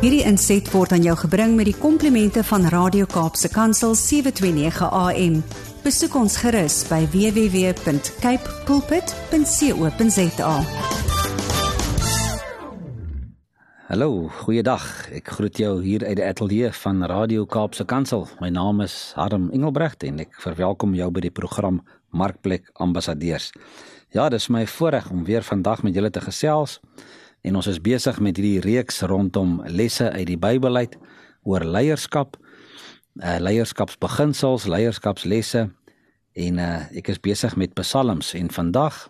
Hierdie inset word aan jou gebring met die komplimente van Radio Kaapse Kansel 729 AM. Besoek ons gerus by www.cape pulpit.co.za. Hallo, goeiedag. Ek groet jou hier uit die ateljee van Radio Kaapse Kansel. My naam is Harm Engelbrecht en ek verwelkom jou by die program Markplek Ambassadeurs. Ja, dis my voorreg om weer vandag met julle te gesels. En ons is besig met hierdie reeks rondom lesse uit die Bybel uit oor leierskap, uh leierskapsbeginsels, leierskapslesse en uh ek is besig met psalms. En vandag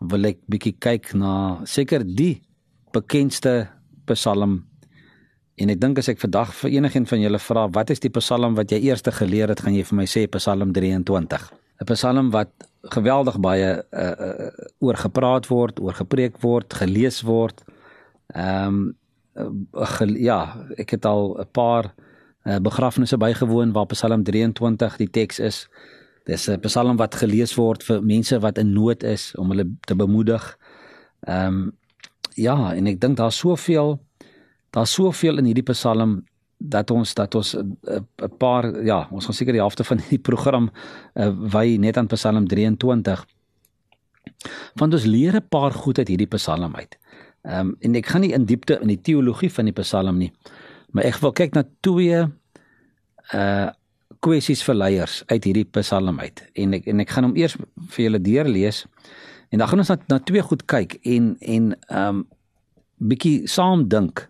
wil ek bietjie kyk na seker die bekendste psalm. En ek dink as ek vandag vir enigiemand van julle vra wat is die psalm wat jy eerste geleer het? gaan jy vir my sê psalm 23 'n psalm wat geweldig baie uh, uh, oor gepraat word, oor gepreek word, gelees word. Ehm um, uh, ja, ek het al 'n paar uh, begrafnisse bygewoon waar Psalm 23 die teks is. Dis 'n psalm wat gelees word vir mense wat in nood is om hulle te bemoedig. Ehm um, ja, en ek dink daar's soveel daar's soveel in hierdie psalm dat ons dat ons 'n uh, paar ja, ons gaan seker die helfte van die program uh, wy net aan Psalm 23. Want ons leer 'n paar goed uit hierdie Psalm uit. Ehm um, en ek gaan nie in diepte in die teologie van die Psalm nie, maar ek wil kyk na twee uh kwessies vir leiers uit hierdie Psalm uit. En ek en ek gaan hom eers vir julle deurlees en dan gaan ons na, na twee goed kyk en en ehm um, bietjie saam dink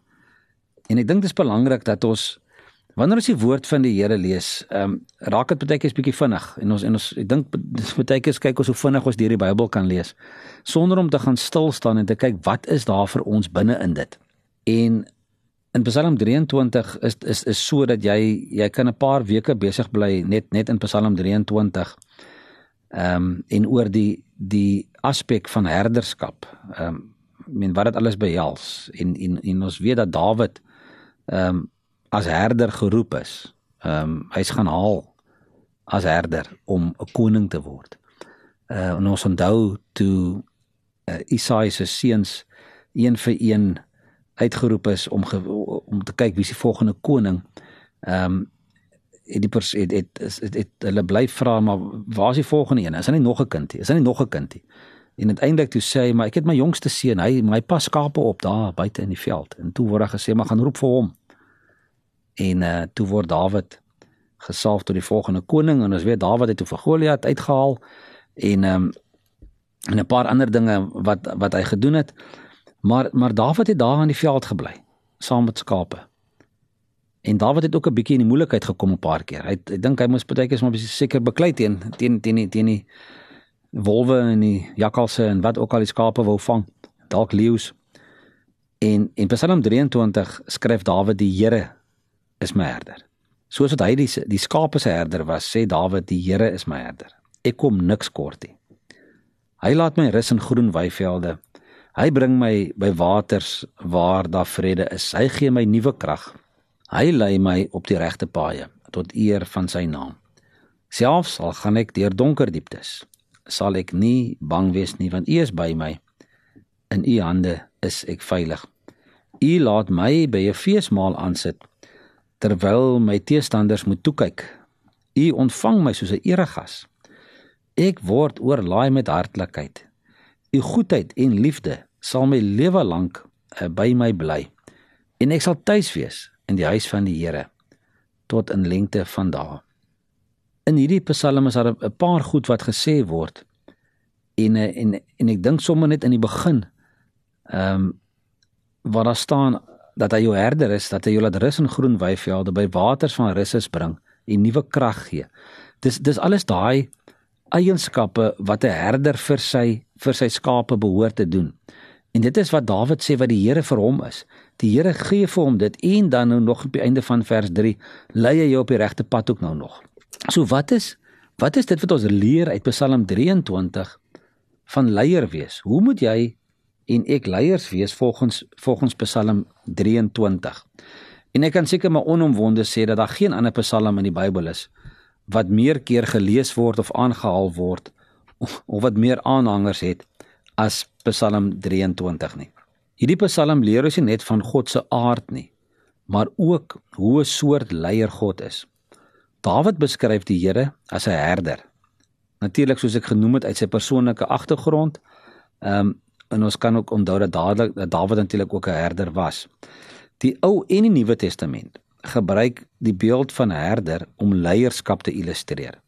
En ek dink dit is belangrik dat ons wanneer ons die woord van die Here lees, ehm um, raak dit baie keer 'n bietjie vinnig en ons en ons ek dink baie keer kyk ons hoe vinnig ons deur die Bybel kan lees sonder om te gaan stil staan en te kyk wat is daar vir ons binne in dit. En in Psalm 23 is is is so dat jy jy kan 'n paar weke besig bly net net in Psalm 23. Ehm um, en oor die die aspek van herderskap. Ehm um, men wat dit alles behels en en en ons weet dat Dawid ehm um, as herder geroep is. Ehm um, hy's gaan haal as herder om 'n koning te word. Uh en ons onthou toe uh, Isaia se seuns een vir een uitgeroep is om ge, om te kyk wie se volgende koning. Ehm um, het die pers het het, het, het, het hulle bly vra maar waar is die volgende een? Is hy nie nog 'n kind nie? Is hy nie nog 'n kind nie? En uiteindelik toe sê hy maar ek het my jongste seun, hy my pas skape op daar buite in die veld. En toe word hy gesê maar gaan roep vir hom en uh toe word Dawid gesalf tot die volgende koning en ons weet Dawid het toe vir Goliat uitgehaal en um en 'n paar ander dinge wat wat hy gedoen het. Maar maar Dawid het daar in die veld gebly saam met skape. En Dawid het ook 'n bietjie in die moeilikheid gekom 'n paar keer. Hy ek dink hy moes baie keer maar seker beklei teen teen teen die teen die wolwe en die jakkalse en wat ook al die skape wou vang. Dalk leeu's. En in Psalm 23 skryf Dawid die Here is my herder. Soos wat hy die die skape se herder was, sê Dawid, die Here is my herder. Ek kom niks kort nie. Hy laat my rus in groen weivelde. Hy bring my by waters waar daar vrede is. Hy gee my nuwe krag. Hy lei my op die regte paaie tot eer van sy naam. Selfs al gaan ek deur donker dieptes, sal ek nie bang wees nie want U is by my. In U hande is ek veilig. U laat my by 'n feesmaal aansit terwyl my teestanders moet toe kyk. U ontvang my soos 'n eregas. Ek word oorlaai met hartlikheid. U goedheid en liefde sal my lewe lank uh, by my bly. En ek sal tuis wees in die huis van die Here tot in lengte van dae. In hierdie Psalm is daar 'n paar goed wat gesê word. En eh, en en ek dink sommer net in die begin ehm um, waar daar staan dat hy jou herder is, dat hy jou laat rus in groen weivelde by waters van rus bring en nuwe krag gee. Dis dis alles daai eienskappe wat 'n herder vir sy vir sy skape behoort te doen. En dit is wat Dawid sê wat die Here vir hom is. Die Here gee vir hom dit en dan nou nog op die einde van vers 3 lei hy jou op die regte pad ook nou nog. So wat is wat is dit wat ons leer uit Psalm 23 van leier wees? Hoe moet jy en ek leiers wees volgens volgens Psalm 23. En ek kan seker maar onomwonde sê dat daar geen ander Psalm in die Bybel is wat meer keer gelees word of aangehaal word of, of wat meer aanhangers het as Psalm 23 nie. Hierdie Psalm leer ons nie net van God se aard nie, maar ook hoe 'n soort leier God is. Dawid beskryf die Here as 'n herder. Natuurlik soos ek genoem het uit sy persoonlike agtergrond. Ehm um, en ons kan ook onthou dat dadelik dat Dawid natuurlik ook 'n herder was. Die Ou en die Nuwe Testament gebruik die beeld van herder om leierskap te illustreer.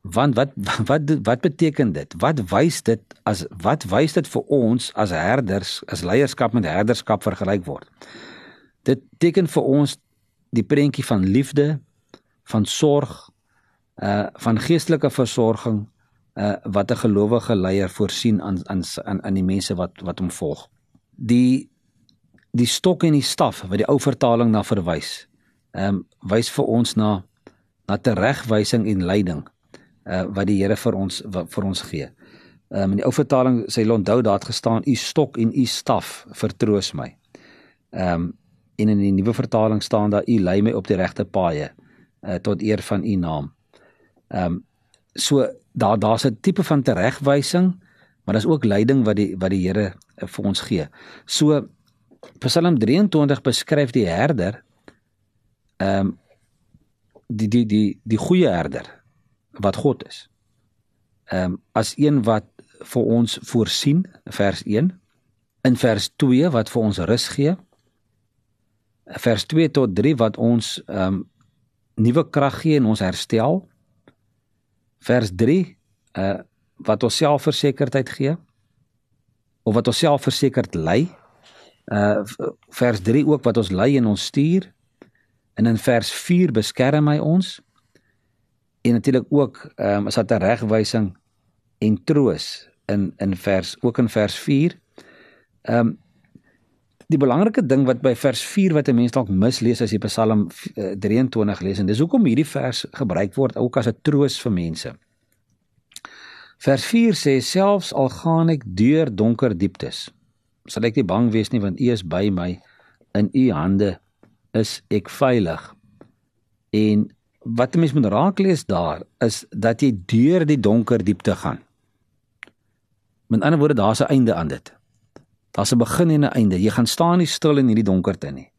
Want wat wat wat beteken dit? Wat wys dit as wat wys dit vir ons as herders as leierskap met herderskap vergelyk word? Dit teken vir ons die prentjie van liefde, van sorg, uh van geestelike versorging uh wat 'n gelowige leier voorsien aan aan aan aan die mense wat wat hom volg. Die die stok en die staf wat die ou vertaling na verwys ehm um, wys vir ons na na teregwysing en leiding uh wat die Here vir ons wat, vir ons gee. Ehm um, in die ou vertaling sê hulle onthou daar het gestaan u stok en u staf vertroos my. Ehm um, en in die nuwe vertaling staan daar u lei my op die regte paaie uh tot eer van u naam. Ehm um, so daar daar's 'n tipe van teregwysing, maar daar's ook leiding wat die wat die Here uh, vir ons gee. So Psalm 23 beskryf die herder ehm um, die die die die goeie herder wat God is. Ehm um, as een wat vir ons voorsien vers 1 in vers 2 wat vir ons rus gee. Vers 2 tot 3 wat ons ehm um, nuwe krag gee en ons herstel. Vers 3 uh wat ons selfversekerdheid gee of wat ons selfversekerd lei. Uh vers 3 ook wat ons lei en ons stuur. En in vers 4 beskerm hy ons. En natuurlik ook ehm um, is dit 'n regwysing en troos in in vers ook in vers 4. Ehm um, die belangrike ding wat by vers 4 wat 'n mens dalk mislees as jy Psalm 23 lees en dis hoekom hierdie vers gebruik word ook as 'n troos vir mense. Vers 4 sê selfs al gaan ek deur donker dieptes sal ek nie bang wees nie want U is by my in U hande is ek veilig. En wat 'n mens moet raak lees daar is dat jy deur die donker diepte gaan. Met ander woorde, daar's 'n einde aan dit. Daar's 'n begin en 'n einde. Jy gaan staan nie stil in hierdie donkerte nie.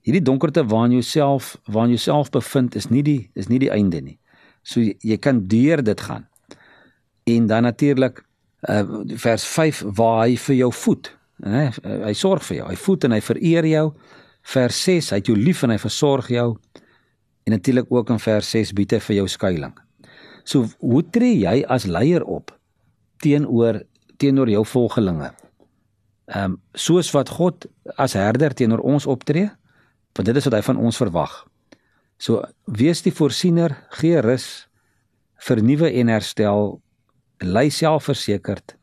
Hierdie donkerte waarin jy jouself waarin jy jouself bevind is nie die is nie die einde nie. So jy, jy kan deur dit gaan. En dan natuurlik uh, vers 5 waar hy vir jou voed, né? Hy sorg vir jou. Hy voed en hy vereer jou vers 6 hy het jou lief en hy versorg jou en natuurlik ook in vers 6 bied hy vir jou skuilings. So hoe tree jy as leier op teenoor teenoor jou volgelinge? Ehm um, soos wat God as herder teenoor ons optree, want dit is wat hy van ons verwag. So wees die voorsiener, gee rus, vernuwe en herstel, lei selfversekerd,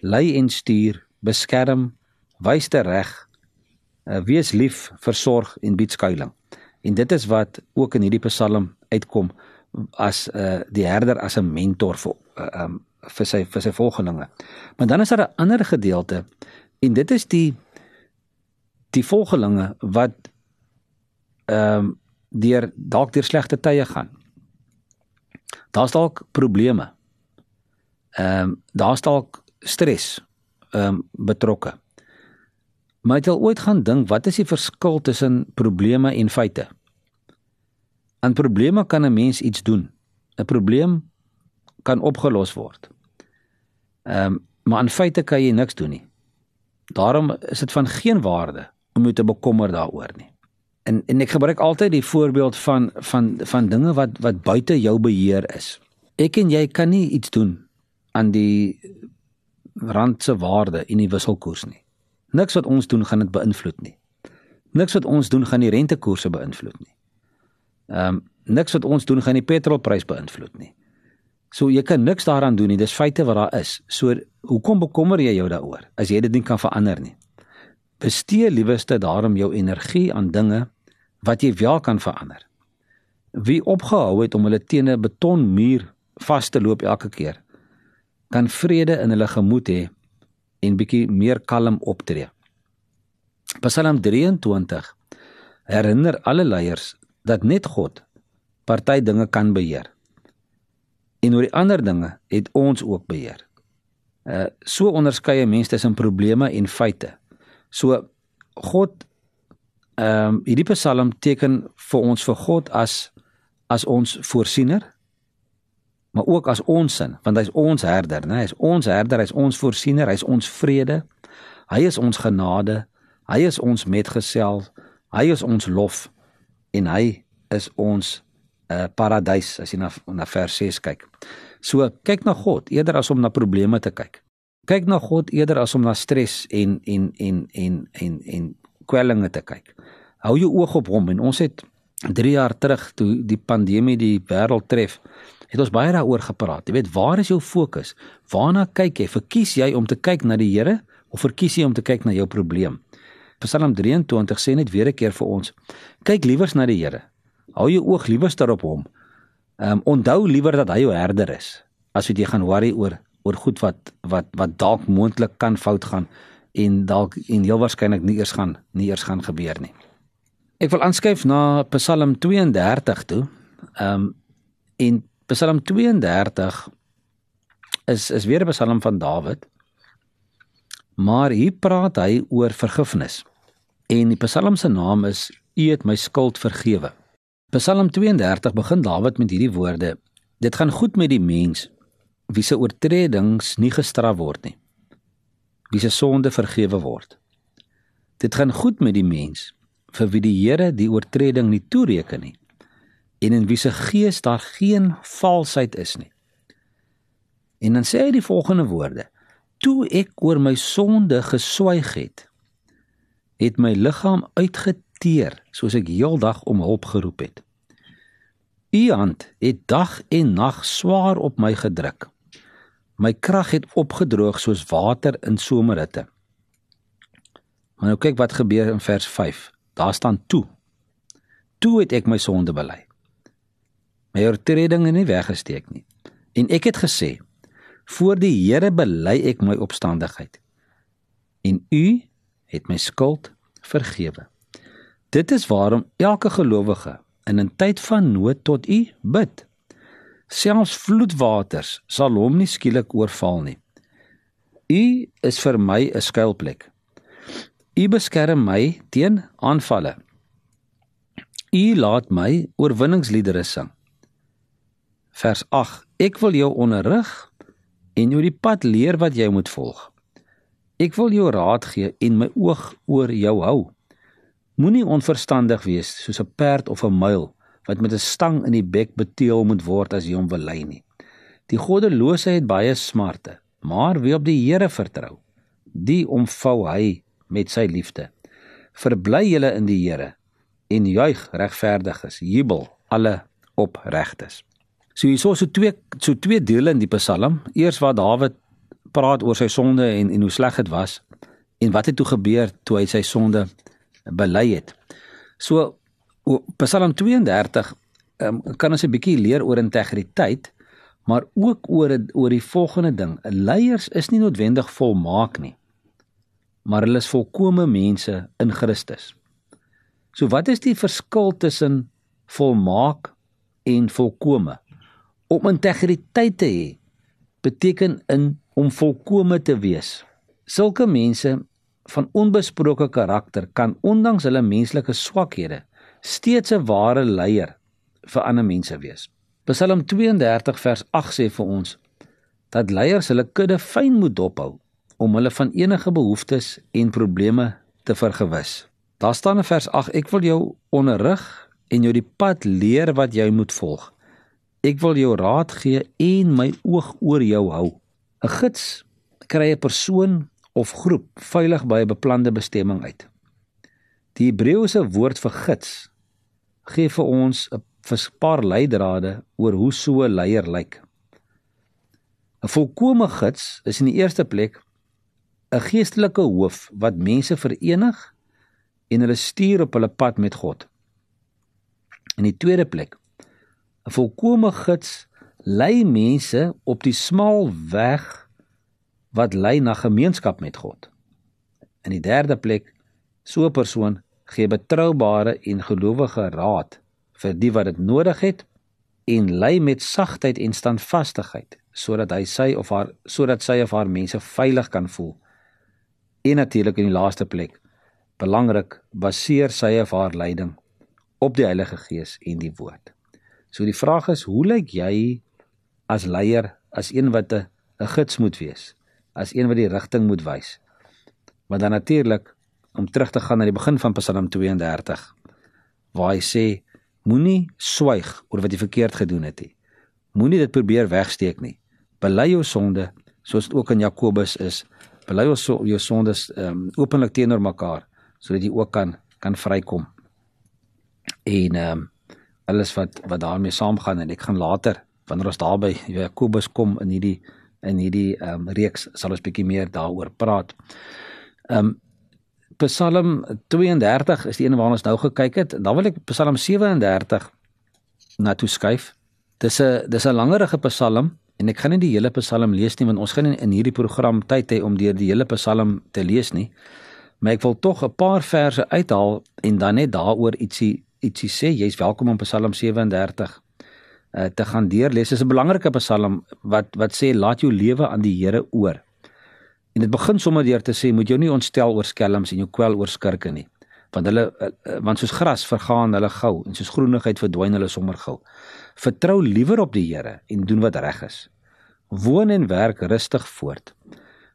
lei en stuur, beskerm, wys te reg, uh, wees lief, versorg en bied skuilings. En dit is wat ook in hierdie Psalm uitkom as uh die herder as 'n mentor vir uh, um vir sy vir sy volgelinge. Maar dan is daar 'n ander gedeelte en dit is die die volgelinge wat ehm um, deur dalk deur slegte tye gaan. Daar's dalk probleme. Ehm um, daar's dalk stres ehm um, betrokke. Maar het jy ooit gaan dink wat is die verskil tussen probleme en feite? Aan probleme kan 'n mens iets doen. 'n Probleem kan opgelos word. Ehm um, maar aan feite kan jy niks doen nie. Daarom is dit van geen waarde om jou te bekommer daaroor nie. En en ek gebruik altyd die voorbeeld van van van dinge wat wat buite jou beheer is. Ek en jy kan nie iets doen aan die rand se waarde en die wisselkoers nie. Niks wat ons doen gaan dit beïnvloed nie. Niks wat ons doen gaan die rentekoerse beïnvloed nie. Ehm um, niks wat ons doen gaan die petrolprys beïnvloed nie. So jy kan niks daaraan doen nie. Dis feite wat daar is. So hoekom bekommer jy jou daaroor as jy dit nie kan verander nie? Bestee liewerste daarom jou energie aan dinge wat jy wel kan verander. Wie opgehou het om hulle teen 'n betonmuur vas te loop elke keer, kan vrede in hulle gemoed hê en bietjie meer kalm optree. Psalm 23 herinner alle leiers dat net God party dinge kan beheer. En oor die ander dinge het ons ook beheer. Uh so onderskeie mense tussen probleme en feite. So God ehm um, hierdie Psalm teken vir ons vir God as as ons voorsiener maar ook as ons sin want hy's ons herder, né? Hy's ons herder, hy's ons voorsiener, hy's ons vrede. Hy is ons genade. Hy is ons metgesel. Hy is ons lof en hy is ons uh, paradys as jy na na vers 6 kyk. So kyk na God eerder as om na probleme te kyk. Kyk na God eerder as om na stres en en en en en en kwellinge te kyk. Hou jou oog op hom en ons het 3 jaar terug toe die pandemie die wêreld tref, het ons baie daaroor gepraat. Jy weet, waar is jou fokus? Waarna kyk jy? Verkies jy om te kyk na die Here of verkies jy om te kyk na jou probleem? Psalm 23 sê net weer 'n keer vir ons: kyk liewers na die Here. Hou jou oog liewers daarop hom. Ehm um, onthou liewer dat hy jou herder is as wat jy gaan worry oor oor goed wat wat wat dalk moontlik kan fout gaan en dalk en heel waarskynlik nie eers gaan nie eers gaan gebeur nie. Ek wil aanskuif na Psalm 32 toe. Ehm um, en Psalm 32 is is weer 'n Psalm van Dawid. Maar hier praat hy oor vergifnis. En die Psalm se naam is U het my skuld vergewe. Psalm 32 begin Dawid met hierdie woorde: Dit gaan goed met die mens wie se oortredings nie gestraf word nie. Wie se sonde vergewe word. Dit gaan goed met die mens vir wie die Here die oortreding nie toereken nie en in wie se gees daar geen valsheid is nie. En dan sê hy die volgende woorde: Toe ek oor my sonde geswyg het, het my liggaam uitgeteer soos ek heeldag om hulp geroep het. U hand het dag en nag swaar op my gedruk. My krag het opgedroog soos water in somerhitte. Maar nou kyk wat gebeur in vers 5. Daar staan toe. Toe het ek my sonde bely. My oortredinge nie weggesteek nie. En ek het gesê: Voor die Here bely ek my opstandigheid. En U het my skuld vergewe. Dit is waarom elke gelowige in 'n tyd van nood tot U bid. Selfs vloedwaters sal hom nie skielik oorval nie. U is vir my 'n skuilplek. U beskerm my teen aanvalle. U laat my oorwinningsliedere sing. Vers 8: Ek wil jou onderrig en jou die pad leer wat jy moet volg. Ek wil jou raad gee en my oog oor jou hou. Moenie onverstandig wees soos 'n perd of 'n muil wat met 'n stang in die bek beteel moet word as jy hom wil lei nie. Die goddelose het baie smarte, maar wie op die Here vertrou, die omvou hy met sy liefde. Verbly julle in die Here en juig regverdiges, jubel alle opregtes. So hier is so twee so twee dele in die Psalm. Eers waar Dawid praat oor sy sonde en en hoe sleg dit was en wat het toe gebeur toe hy sy sonde bely het. So Psalm 32 um, kan ons 'n bietjie leer oor integriteit, maar ook oor oor die volgende ding. Leiers is nie noodwendig volmaak nie maar hulle is volkomme mense in Christus. So wat is die verskil tussen volmaak en volkomme? Om integriteit te hê beteken in om volkomme te wees. Sulke mense van onbesproke karakter kan ondanks hulle menslike swakhede steeds 'n ware leier vir ander mense wees. Psalm 32 vers 8 sê vir ons dat leiers hulle kudde fyn moet dophou om hulle van enige behoeftes en probleme te vergewis. Daar staan in vers 8: Ek wil jou onderrig en jou die pad leer wat jy moet volg. Ek wil jou raad gee en my oog oor jou hou. 'n Gids kry 'n persoon of groep veilig by 'n beplande bestemming uit. Die Hebreëse woord vir gids gee vir ons 'n paar leidrade oor hoe so 'n leier lyk. 'n Volkomme gids is in die eerste plek 'n geestelike hoof wat mense verenig en hulle stuur op hulle pad met God. In die tweede plek, 'n volkomme gids lei mense op die smal weg wat lei na gemeenskap met God. In die derde plek, so 'n persoon gee betroubare en gelowige raad vir die wat dit nodig het en lei met sagtheid en standvastigheid sodat hy sy of haar sodat sy of haar mense veilig kan voel en natuurlik in die laaste plek belangrik baseer sy of haar leiding op die Heilige Gees en die woord. So die vraag is, hoe lyk jy as leier, as een wat 'n gids moet wees, as een wat die rigting moet wys? Maar dan natuurlik om terug te gaan na die begin van Psalm 32 waar hy sê moenie swyg oor wat jy verkeerd gedoen het nie. Moenie dit probeer wegsteek nie. Bely jou sonde soos dit ook in Jakobus is. Bely jou jou sondes um, openlik teenoor mekaar sodat jy ook kan kan vrykom. En ehm um, alles wat wat daarmee saamgaan en ek gaan later wanneer ons daarby Jakobus kom in hierdie in hierdie ehm um, reeks sal ons bietjie meer daaroor praat. Ehm um, Psalm 32 is die een waarna ons nou gekyk het. Dan wil ek Psalm 37 na toe skuif. Dis 'n dis 'n langerige Psalm en ek gaan nie die hele Psalm lees nie want ons gaan in, in hierdie program tyd hê om deur die hele Psalm te lees nie. Maar ek wil tog 'n paar verse uithaal en dan net daaroor ietsie ietsie sê. Jy's welkom om Psalm 37 uh, te gaan deurlees. Dit is 'n belangrike Psalm wat wat sê laat jou lewe aan die Here oor. En dit begin sommer deur te sê moet jou nie ontstel oor skelms en jou kwel oor skurke nie. Want hulle eh, eh, want soos gras vergaan hulle gou en soos groenigheid verdwyn hulle sommer gou. Vertrou liewer op die Here en doen wat reg is. Woon en werk rustig voort.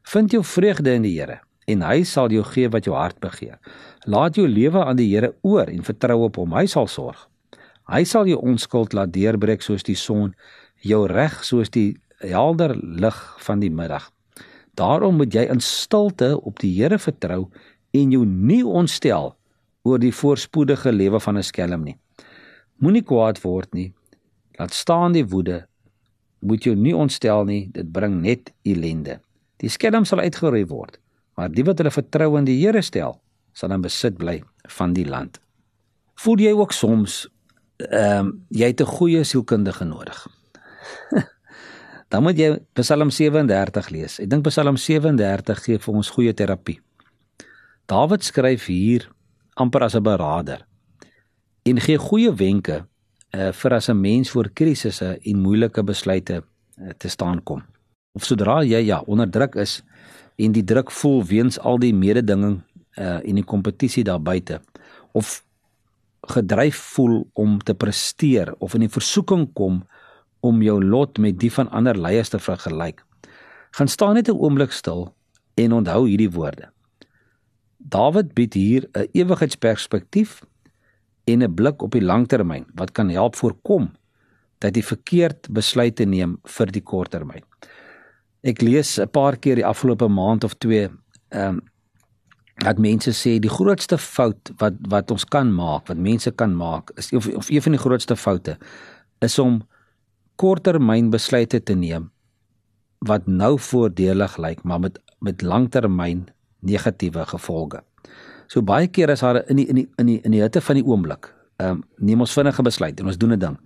Vind jou vreugde in die Here en hy sal jou gee wat jou hart begeer. Laat jou lewe aan die Here oor en vertrou op hom. Hy sal sorg. Hy sal jou onskuld laat deurbreek soos die son, jou reg soos die helder lig van die middag. Daarom moet jy in stilte op die Here vertrou en jou nie ontstel oor die voorspoedige lewe van 'n skelm nie. Moenie kwaad word nie. Laat staan die woede. Moet jou nie ontstel nie, dit bring net ellende. Die skelm sal uitgeroei word, maar die wat hulle vertrou in die Here stel, sal dan besit bly van die land. Voel jy ook soms ehm um, jy het 'n goeie sielkundige nodig? dan moet jy Psalm 37 lees. Ek dink Psalm 37 gee vir ons goeie terapie. Dawid skryf hier amper as 'n beraader en gee goeie wenke uh, vir as 'n mens voor krisisse en moeilike besluite uh, te staan kom. Of sodra jy ja onder druk is en die druk voel weens al die mededinging uh, en die kompetisie daar buite of gedryf voel om te presteer of in die versoeking kom om jou lot met die van ander leiers te vergelyk. Gaan staan net 'n oomblik stil en onthou hierdie woorde. Dawid bied hier 'n ewigheidsperspektief en 'n blik op die langtermyn wat kan help voorkom dat jy verkeerd besluite neem vir die korttermyn. Ek lees 'n paar keer die afgelope maand of twee ehm um, dat mense sê die grootste fout wat wat ons kan maak, wat mense kan maak, is of, of een van die grootste foute is om korttermyn besluite te neem wat nou voordelig lyk maar met met langtermyn negatiewe gevolge. So baie keer is daar in die in die in die in die hitte van die oomblik, ehm um, neem ons vinnige besluit en ons doen 'n ding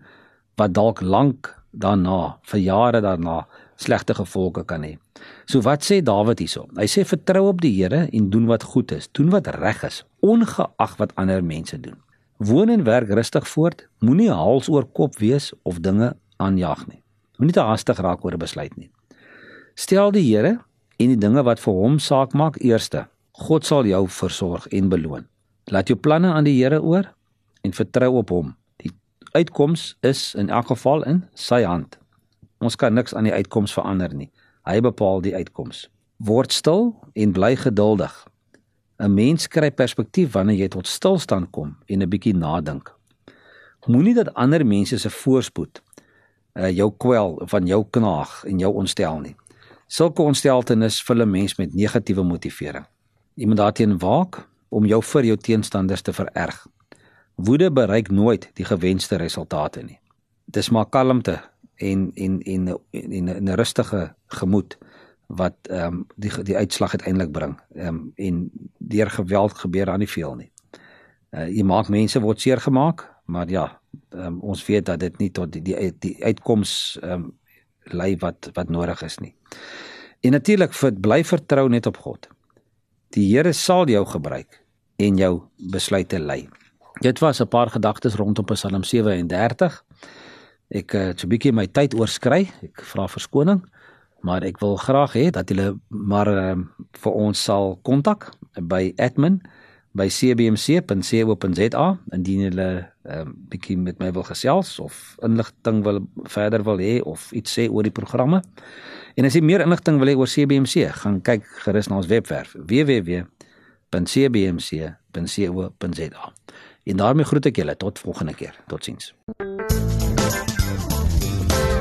wat dalk lank daarna, vir jare daarna slegte gevolge kan hê. So wat sê Dawid hierso? Hy sê vertrou op die Here en doen wat goed is, doen wat reg is, ongeag wat ander mense doen. Woon en werk rustig voort, moenie hals oor kop wees of dinge aanjag nie. Moenie te haastig raak oor 'n besluit nie. Stel die Here en die dinge wat vir hom saak maak eerste. God sal jou versorg en beloon. Laat jou planne aan die Here oor en vertrou op hom. Die uitkoms is in elk geval in sy hand. Ons kan niks aan die uitkoms verander nie. Hy bepaal die uitkoms. Word stil en bly geduldig. 'n Mens kry perspektief wanneer jy tot stilstand kom en 'n bietjie nadink. Moenie dat ander mense se voorspoed uh, jou kwel van jou knaag en jou ontstel nie. Sulke ontsteltenis vul 'n mens met negatiewe motivering. Jy moet daarteen waak om jou vir jou teenstanders te vererg. Woede bereik nooit die gewenste resultate nie. Dis maar kalmte en en en en 'n rustige gemoed wat ehm um, die die uitslag uiteindelik bring. Ehm um, en deur geweld gebeur aan nie veel nie. Uh, jy maak mense word seer gemaak, maar ja, um, ons weet dat dit nie tot die die, die uitkoms ehm um, lei wat wat nodig is nie. En natuurlik bly vertrou net op God. Die Here sal jou gebruik en jou besluite lei. Dit was 'n paar gedagtes rondom Psalm 37. Ek het uh, so 'n bietjie my tyd oorskry. Ek vra verskoning, maar ek wil graag hê dat julle maar uh, vir ons sal kontak by admin by cbmc.co.za indien jy 'n um, bietjie met my wil gesels of inligting wil verder wil hê of iets sê oor die programme. En as jy meer inligting wil hê oor CBMC, gaan kyk gerus na ons webwerf www.cbmc.co.za. En daarmee groet ek julle tot volgende keer. Totsiens.